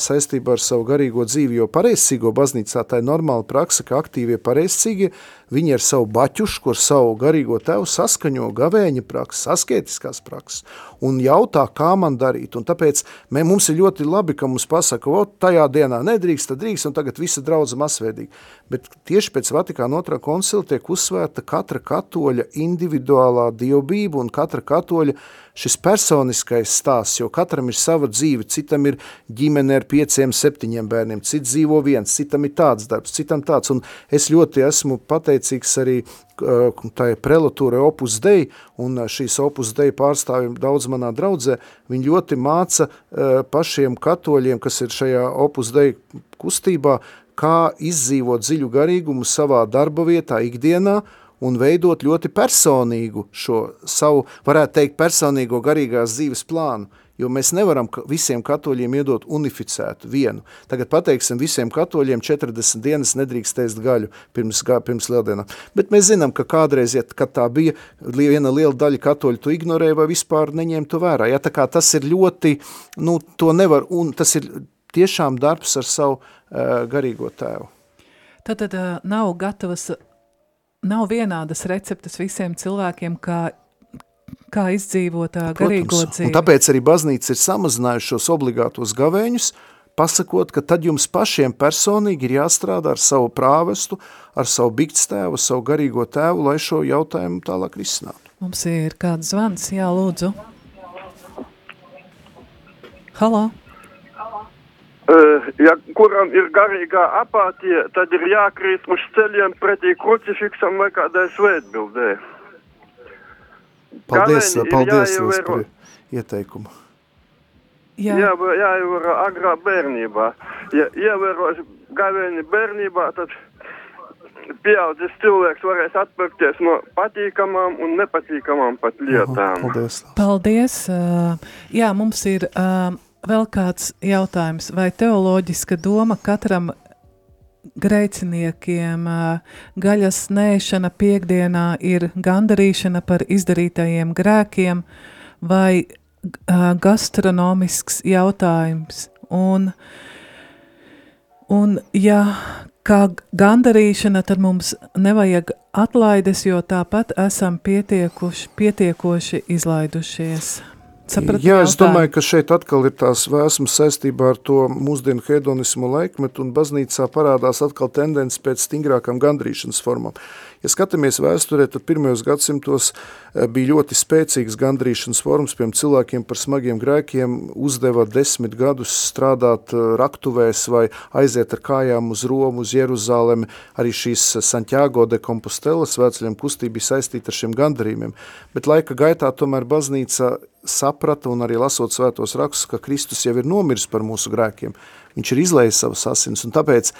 saistībā ar savu garīgo dzīvi, jo pareizcīgo baznīcā tā ir normāla praksa, ka aktīvie pareizcīgie Viņi ar savu baķušku, ar savu garīgo tevu saskaņo gavēņa prakses, asketiskās prakses un jautā, kā man darīt. Un tāpēc mē, mums ir ļoti labi, ka mums pasaka, o, tajā dienā nedrīkst, tad drīkst, un tagad visa draudza masveidīgi. Bet tieši pēc Vatikāna otrā koncila tiek uzsvērta katra katoļa individuālā dievbība un katra katoļa šis personiskais stāsts, jo katram ir sava dzīve, citam ir ģimene ar pieciem, septiņiem bērniem, cits dzīvo viens, citam ir tāds darbs, citam tāds, un es ļoti esmu pateicīgs arī uh, tā prelatūra Opus Dei, un uh, šīs Opus Dei pārstāvjiem daudz manā draudzē, viņi ļoti māca uh, pašiem katoļiem, kas ir šajā Opus Dei kustībā, kā izdzīvot dziļu garīgumu savā darba vietā, ikdienā, un veidot ļoti personīgu šo savu, varētu teikt, personīgo garīgās dzīves plānu, jo mēs nevaram visiem katoļiem iedot unificētu vienu. Tagad pateiksim, visiem katoļiem 40 dienas nedrīkst ēst gaļu pirms, pirms lieldienā. Bet mēs zinām, ka kādreiz, ja, kad tā bija, viena liela daļa katoļu tu ignorēja vai vispār neņēma to vērā. Ja, tā kā tas ir ļoti, nu, to nevar, un tas ir tiešām darbs ar savu uh, garīgo tēvu. Tad, tad uh, nav gatavas nav vienādas receptes visiem cilvēkiem, kā, kā izdzīvot garīgo Protams, dzīvi. Un tāpēc arī baznīca ir samazinājuši šos obligātos gavēņus, pasakot, ka tad jums pašiem personīgi ir jāstrādā ar savu prāvestu, ar savu bigtstēvu, savu garīgo tēvu, lai šo jautājumu tālāk risinātu. Mums ir kāds zvans, jā, lūdzu. Halo? Ja kuram ir garīgā apātija, tad ir jākrīt uz ceļiem pretī krucifiksam vai kādai svētbildē. Paldies, Gavēni paldies par ieteikumu. Jā, Jā jāievēro agrā bērnībā. Ja ievēros gavēni bērnībā, tad pieaudzis cilvēks varēs atpirkties no patīkamām un nepatīkamām pat lietām. Paldies. Paldies. Jā, mums ir Vēl kāds jautājums, vai teoloģiska doma katram grēciniekiem gaļas nēšana piekdienā ir gandarīšana par izdarītajiem grēkiem vai gastronomisks jautājums? Un, un ja kā gandarīšana, tad mums nevajag atlaides, jo tāpat esam pietiekuši, pietiekoši izlaidušies. Sapratu Jā, es domāju, ka šeit atkal ir tās vēsmas saistībā ar to mūsdienu hedonismu laikmetu, un baznīcā parādās atkal tendence pēc stingrākām gandrīšanas formām. Ja skatāmies vēsturē, tad pirmajos gadsimtos eh, bija ļoti spēcīgas gandrīšanas formas, piemēram, cilvēkiem par smagiem grēkiem uzdeva desmit gadus strādāt eh, raktuvēs vai aiziet ar kājām uz Romu, uz Jeruzālemi. Arī šīs Santiago de Compostela svētceļiem kustība bija saistīta ar šiem gandarījumiem. Bet laika gaitā tomēr baznīca saprata un arī lasot svētos rakstus, ka Kristus jau ir nomiris par mūsu grēkiem. Viņš ir izlējis savas asins, un tāpēc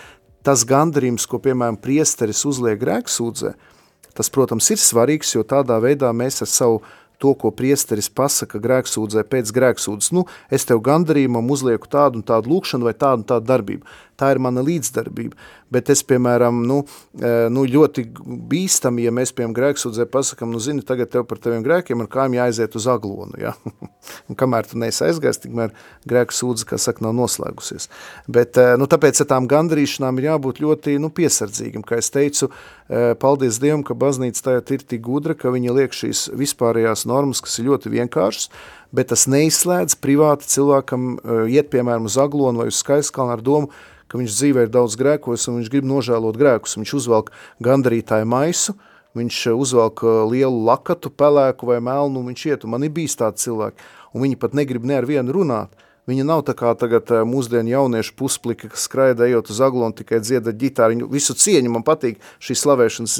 tas gandarījums, ko, piemēram, priesteris uzliek grēksūdzē, tas, protams, ir svarīgs, jo tādā veidā mēs ar savu to, ko priesteris pasaka grēksūdzē pēc grēksūdzes, nu, es tev gandarījumam uzlieku tādu un tādu lūkšanu vai tādu un tādu darbību. Tā ir mana līdzdarbība. Bet es, piemēram, nu, e, nu ļoti bīstami, ja mēs, piemēram, grēksūdzē pasakam, nu, zini, tagad tev par taviem grēkiem ar kājām jāaiziet uz aglonu, ja? un kamēr tu neesi aizgājis, tikmēr grēksūdze, kā saka, nav noslēgusies. Bet, e, nu, tāpēc ar tām gandarīšanām ir jābūt ļoti, nu, piesardzīgam. Kā es teicu, e, paldies Dievam, ka baznīca tajā ir tik gudra, ka viņa liek šīs vispārējās normas, kas ir ļoti vienkāršas, bet tas neizslēdz privāti cilvēkam iet, piemēram, uz aglonu vai uz skaistkalnu ar domu, ka viņš dzīvē ir daudz grēkos un viņš grib nožēlot grēkus. Viņš uzvelk gandarītāju maisu, viņš uzvelk uh, lielu lakatu, pelēku vai melnu, un viņš iet, un man ir bijis tāds cilvēki, un viņi pat negrib ne ar vienu runāt, Viņa nav tā kā tagad eh, mūsdienu jauniešu pusplika, kas skraida ejot uz aglonu, tikai dzieda ģitāru. Visu cieņu man patīk šī slavēšanas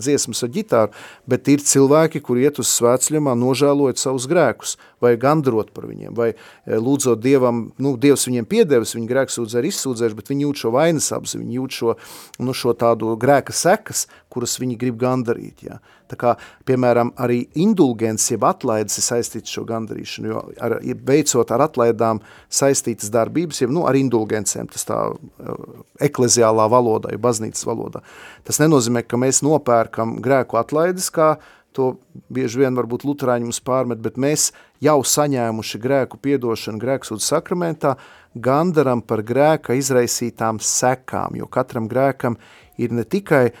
dziesmas ar ģitāru, bet ir cilvēki, kuri iet uz svētceļumā nožēlojot savus grēkus, vai gandrot par viņiem, vai eh, lūdzot Dievam, nu, Dievs viņiem piedevis, viņi grēksūdz ar izsūdzējuši, bet viņi jūt šo vainas apzi, viņi jūt šo, nu, šo tādu grēka sekas, kuras viņi grib gandarīt, jā. Tā kā, piemēram, arī indulgents, jeb atlaides ir saistīts šo gandarīšanu, jo ar, beidzot ar atlaidām saistītas darbības, jeb nu, ar indulgencēm, tas tā uh, ekleziālā valodā, ja baznīcas valodā. Tas nenozīmē, ka mēs nopērkam grēku atlaides, kā to bieži vien varbūt luterāņi mums pārmet, bet mēs jau saņēmuši grēku piedošanu grēksūdu sakramentā, gandaram par grēka izraisītām sekām, jo katram grēkam ir ne tikai e,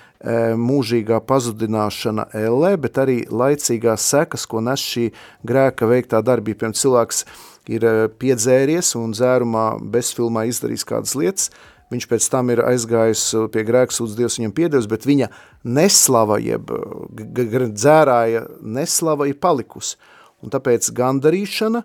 mūžīgā pazudināšana ellē, bet arī laicīgās sekas, ko nes šī grēka veiktā darbība. Piemēram, cilvēks ir e, piedzēries un dzērumā bezfilmā izdarījis kādas lietas, viņš pēc tam ir aizgājis pie grēksūdz Dievs viņam piedevis, bet viņa neslava, jeb dzērāja neslava ir palikusi. Un tāpēc gandarīšana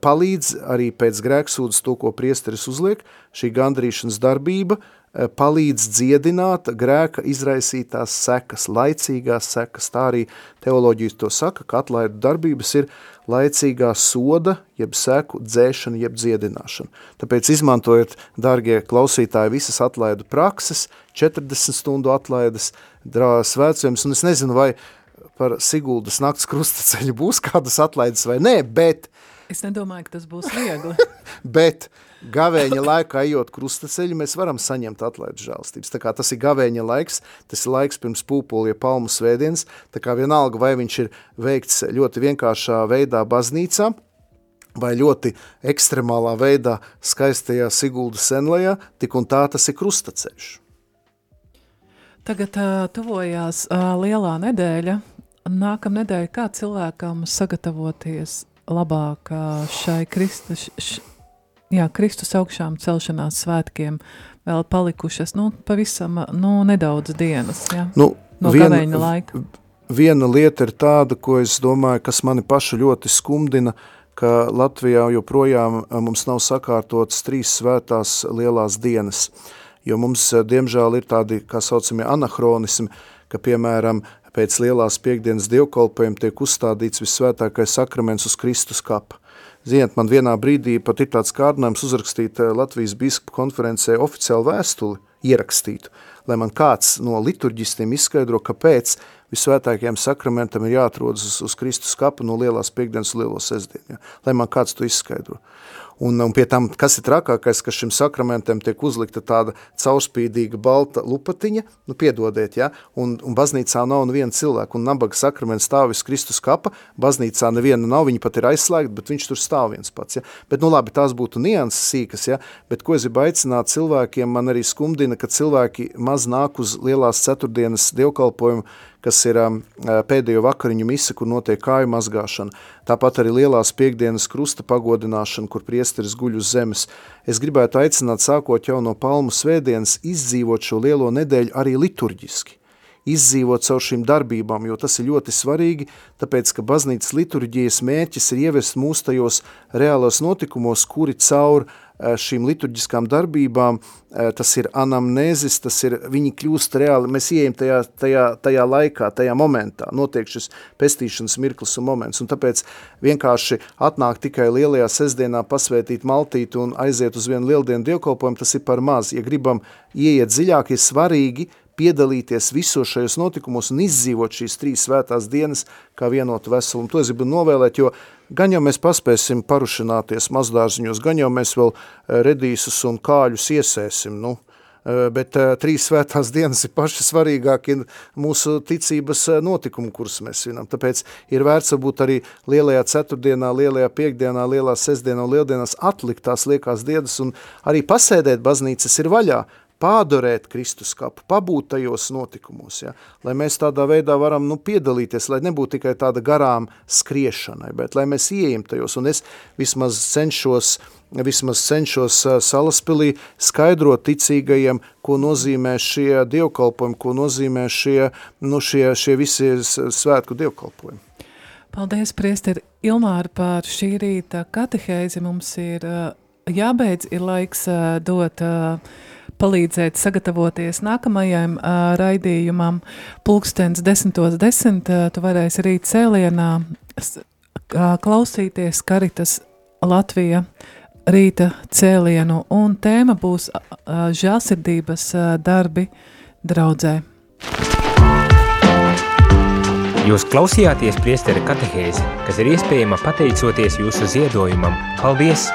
palīdz arī pēc grēksūdzes to, ko priesteris uzliek, šī gandarīšanas darbība palīdz dziedināt grēka izraisītās sekas, laicīgās sekas. Tā arī teoloģijas to saka, ka atlaidu darbības ir laicīgā soda, jeb seku dzēšana, jeb dziedināšana. Tāpēc izmantojot, dārgie klausītāji, visas atlaidu prakses, 40 stundu atlaides, svētceļums, un es nezinu, vai par Siguldas nakts krustaceļu būs kādas atlaides vai nē, bet... Es nedomāju, ka tas būs viegli. bet gavēņa laikā ejot krustaceļu, mēs varam saņemt atlaidu žēlstības. Tā kā tas ir gavēņa laiks, tas ir laiks pirms pūpoļa palmu svētdienas, tā kā vienalga vai viņš ir veikts ļoti vienkāršā veidā baznīcā, vai ļoti ekstremālā veidā skaistajā Siguldas senlajā, tik un tā tas ir krustaceļš. Tagad uh, tuvojās uh, lielā nedēļa. Nākamā nedēļa, kā cilvēkam sagatavoties labāk uh, šai Kristus, š, jā, Kristus augšām celšanās svētkiem vēl palikušas, nu, pavisam, nu, nedaudz dienas, jā, nu, no viena, gavēņa laika. Viena lieta ir tāda, ko es domāju, kas mani pašu ļoti skumdina, ka Latvijā joprojām mums nav sakārtotas trīs svētās lielās dienas, jo mums, diemžēl, ir tādi, kā saucamie anahronismi, ka, piemēram, pēc lielās piekdienas dievkolpojuma tiek uzstādīts visvētākais sakraments uz Kristus kapa. Ziniet, man vienā brīdī pat ir tāds kārdinājums uzrakstīt eh, Latvijas biskupu konferencē oficiālu vēstuli ierakstītu, lai man kāds no liturģistiem izskaidro, kāpēc visvētākajam sakramentam ir jāatrodas uz, uz Kristus kapa no lielās piekdienas lielo sestdienu, ja? lai man kāds to izskaidro. Un, un pie tam, kas ir trakākais, ka šim sakramentam tiek uzlikta tāda caurspīdīga balta lupatiņa, nu piedodiet, ja, un, un baznīcā nav neviena cilvēka, un nabaga sakraments stāv uz Kristus kapa, baznīcā neviena nav, viņa pat ir aizslēgta, bet viņš tur stāv viens pats, ja. Bet, nu labi, tās būtu nianses sīkas, ja, bet ko es gribu aicināt cilvēkiem, man arī skumdina, ka cilvēki maz nāk uz lielās ceturtdienas dievkalpojumu, kas ir um, pēdējo vakariņu mise, kur notiek kāju mazgāšana. Tāpat arī lielās piekdienas krusta pagodināšana, kur priesteris guļ uz zemes. Es gribētu aicināt, sākot jau no palmu svētdienas, izdzīvot šo lielo nedēļu arī liturģiski izdzīvot caur šīm darbībām, jo tas ir ļoti svarīgi, tāpēc, ka baznīcas liturģijas mērķis ir ievest mūs tajos reālos notikumos, kuri caur uh, Eh, šīm liturģiskām darbībām, eh, tas ir anamnēzis, tas ir, viņi kļūst reāli, mēs ieejam tajā, tajā, tajā laikā, tajā momentā, notiek šis pestīšanas mirklis un moments, un tāpēc vienkārši atnāk tikai lielajā sestdienā pasvētīt maltīti un aiziet uz vienu lieldienu dievkalpojumu, tas ir par maz. Ja gribam ieiet dziļāk, ir svarīgi piedalīties visos šajos notikumos un izdzīvot šīs trīs svētās dienas kā vienotu veselumu. To es gribu novēlēt, jo gan jau mēs paspēsim parušināties mazdārziņos, gan jau mēs vēl eh, redīsus un kāļus iesēsim, nu, eh, bet uh, trīs svētās dienas ir paši svarīgākie mūsu ticības notikumi, kurus mēs svinam. Tāpēc ir vērts būt arī lielajā ceturtdienā, lielajā piekdienā, lielā sestdienā un lieldienās atlikt tās liekās dienas un arī pasēdēt baznīcas ir vaļā, pādorēt Kristus kapu, pabūt tajos notikumos, ja? lai mēs tādā veidā varam nu, piedalīties, lai nebūtu tikai tāda garām skriešanai, bet lai mēs ieejam tajos, un es vismaz cenšos, vismaz cenšos salaspilī skaidrot ticīgajiem, ko nozīmē šie dievkalpojumi, ko nozīmē šie, nu, šie, šie visi svētku dievkalpojumi. Paldies, priesteri Ilmāri, par šī rīta katehēzi. Mums ir uh, jābeidz, ir laiks uh, dot, uh, palīdzēt sagatavoties nākamajam uh, raidījumam. Pulkstens 10.10. 10, uh, tu varēsi rīt cēlienā uh, klausīties Karitas Latvija rīta cēlienu, un tēma būs uh, žāsirdības uh, darbi draudzē. Jūs klausījāties priestera katehēzi, kas ir iespējama pateicoties jūsu ziedojumam. Paldies!